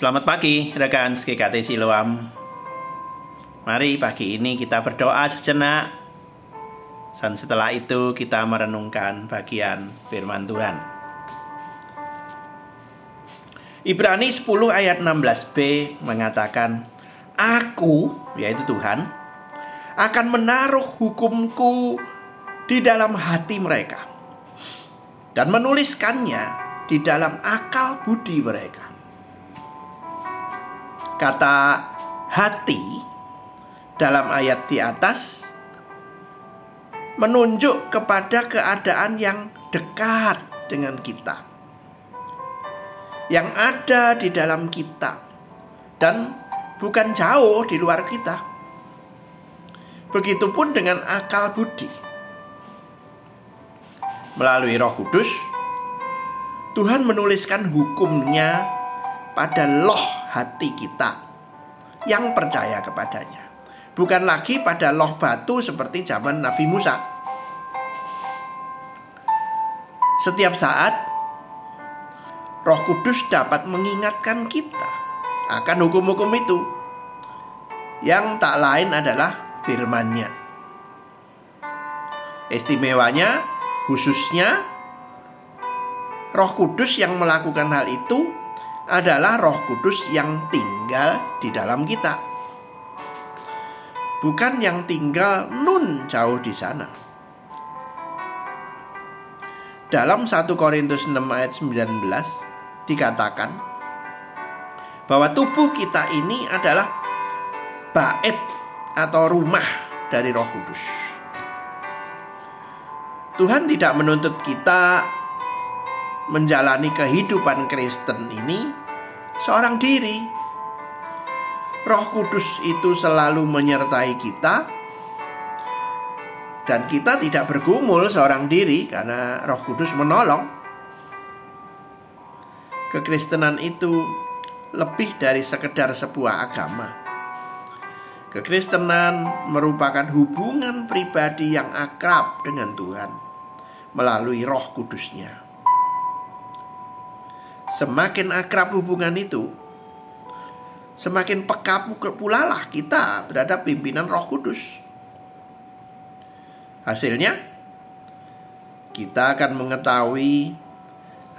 Selamat pagi rekan GKT Siloam. Mari pagi ini kita berdoa sejenak. Dan setelah itu kita merenungkan bagian firman Tuhan. Ibrani 10 ayat 16b mengatakan Aku, yaitu Tuhan Akan menaruh hukumku di dalam hati mereka Dan menuliskannya di dalam akal budi mereka Kata hati dalam ayat di atas menunjuk kepada keadaan yang dekat dengan kita. Yang ada di dalam kita dan bukan jauh di luar kita. Begitupun dengan akal budi. Melalui Roh Kudus, Tuhan menuliskan hukumnya pada loh hati kita yang percaya kepadanya. Bukan lagi pada loh batu seperti zaman Nabi Musa. Setiap saat Roh Kudus dapat mengingatkan kita akan hukum-hukum itu yang tak lain adalah firman-Nya. Istimewanya, khususnya Roh Kudus yang melakukan hal itu adalah Roh Kudus yang tinggal di dalam kita. Bukan yang tinggal nun jauh di sana. Dalam 1 Korintus 6 ayat 19 dikatakan bahwa tubuh kita ini adalah bait atau rumah dari Roh Kudus. Tuhan tidak menuntut kita menjalani kehidupan Kristen ini seorang diri. Roh Kudus itu selalu menyertai kita dan kita tidak bergumul seorang diri karena Roh Kudus menolong. Kekristenan itu lebih dari sekedar sebuah agama. Kekristenan merupakan hubungan pribadi yang akrab dengan Tuhan melalui Roh Kudusnya. Semakin akrab hubungan itu, semakin peka pula lah kita terhadap pimpinan Roh Kudus. Hasilnya, kita akan mengetahui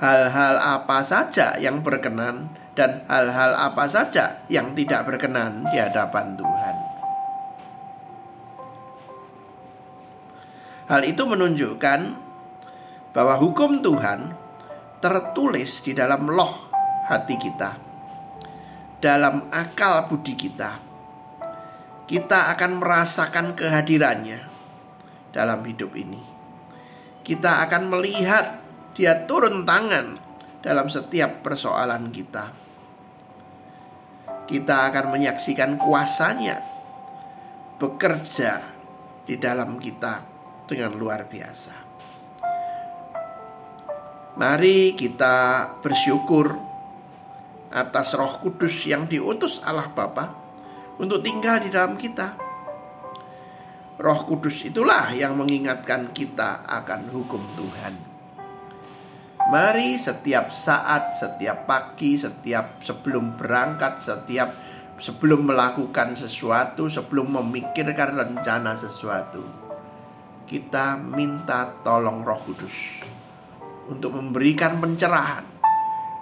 hal-hal apa saja yang berkenan dan hal-hal apa saja yang tidak berkenan di hadapan Tuhan. Hal itu menunjukkan bahwa hukum Tuhan tertulis di dalam loh hati kita, dalam akal budi kita. Kita akan merasakan kehadirannya dalam hidup ini. Kita akan melihat dia turun tangan dalam setiap persoalan kita. Kita akan menyaksikan kuasanya bekerja di dalam kita dengan luar biasa. Mari kita bersyukur atas Roh Kudus yang diutus Allah Bapa untuk tinggal di dalam kita. Roh Kudus itulah yang mengingatkan kita akan hukum Tuhan. Mari setiap saat, setiap pagi, setiap sebelum berangkat, setiap sebelum melakukan sesuatu, sebelum memikirkan rencana sesuatu, kita minta tolong Roh Kudus untuk memberikan pencerahan.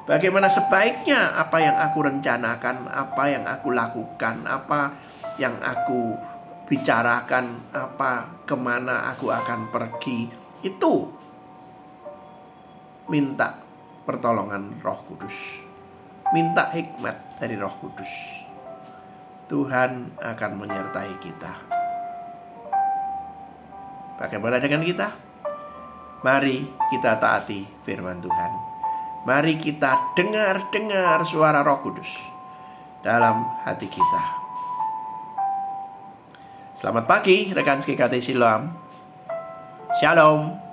Bagaimana sebaiknya apa yang aku rencanakan, apa yang aku lakukan, apa yang aku bicarakan, apa ke mana aku akan pergi. Itu minta pertolongan roh kudus. Minta hikmat dari roh kudus. Tuhan akan menyertai kita. Bagaimana dengan kita? Mari kita taati firman Tuhan. Mari kita dengar-dengar suara Roh Kudus dalam hati kita. Selamat pagi rekan GKT Siloam. Shalom.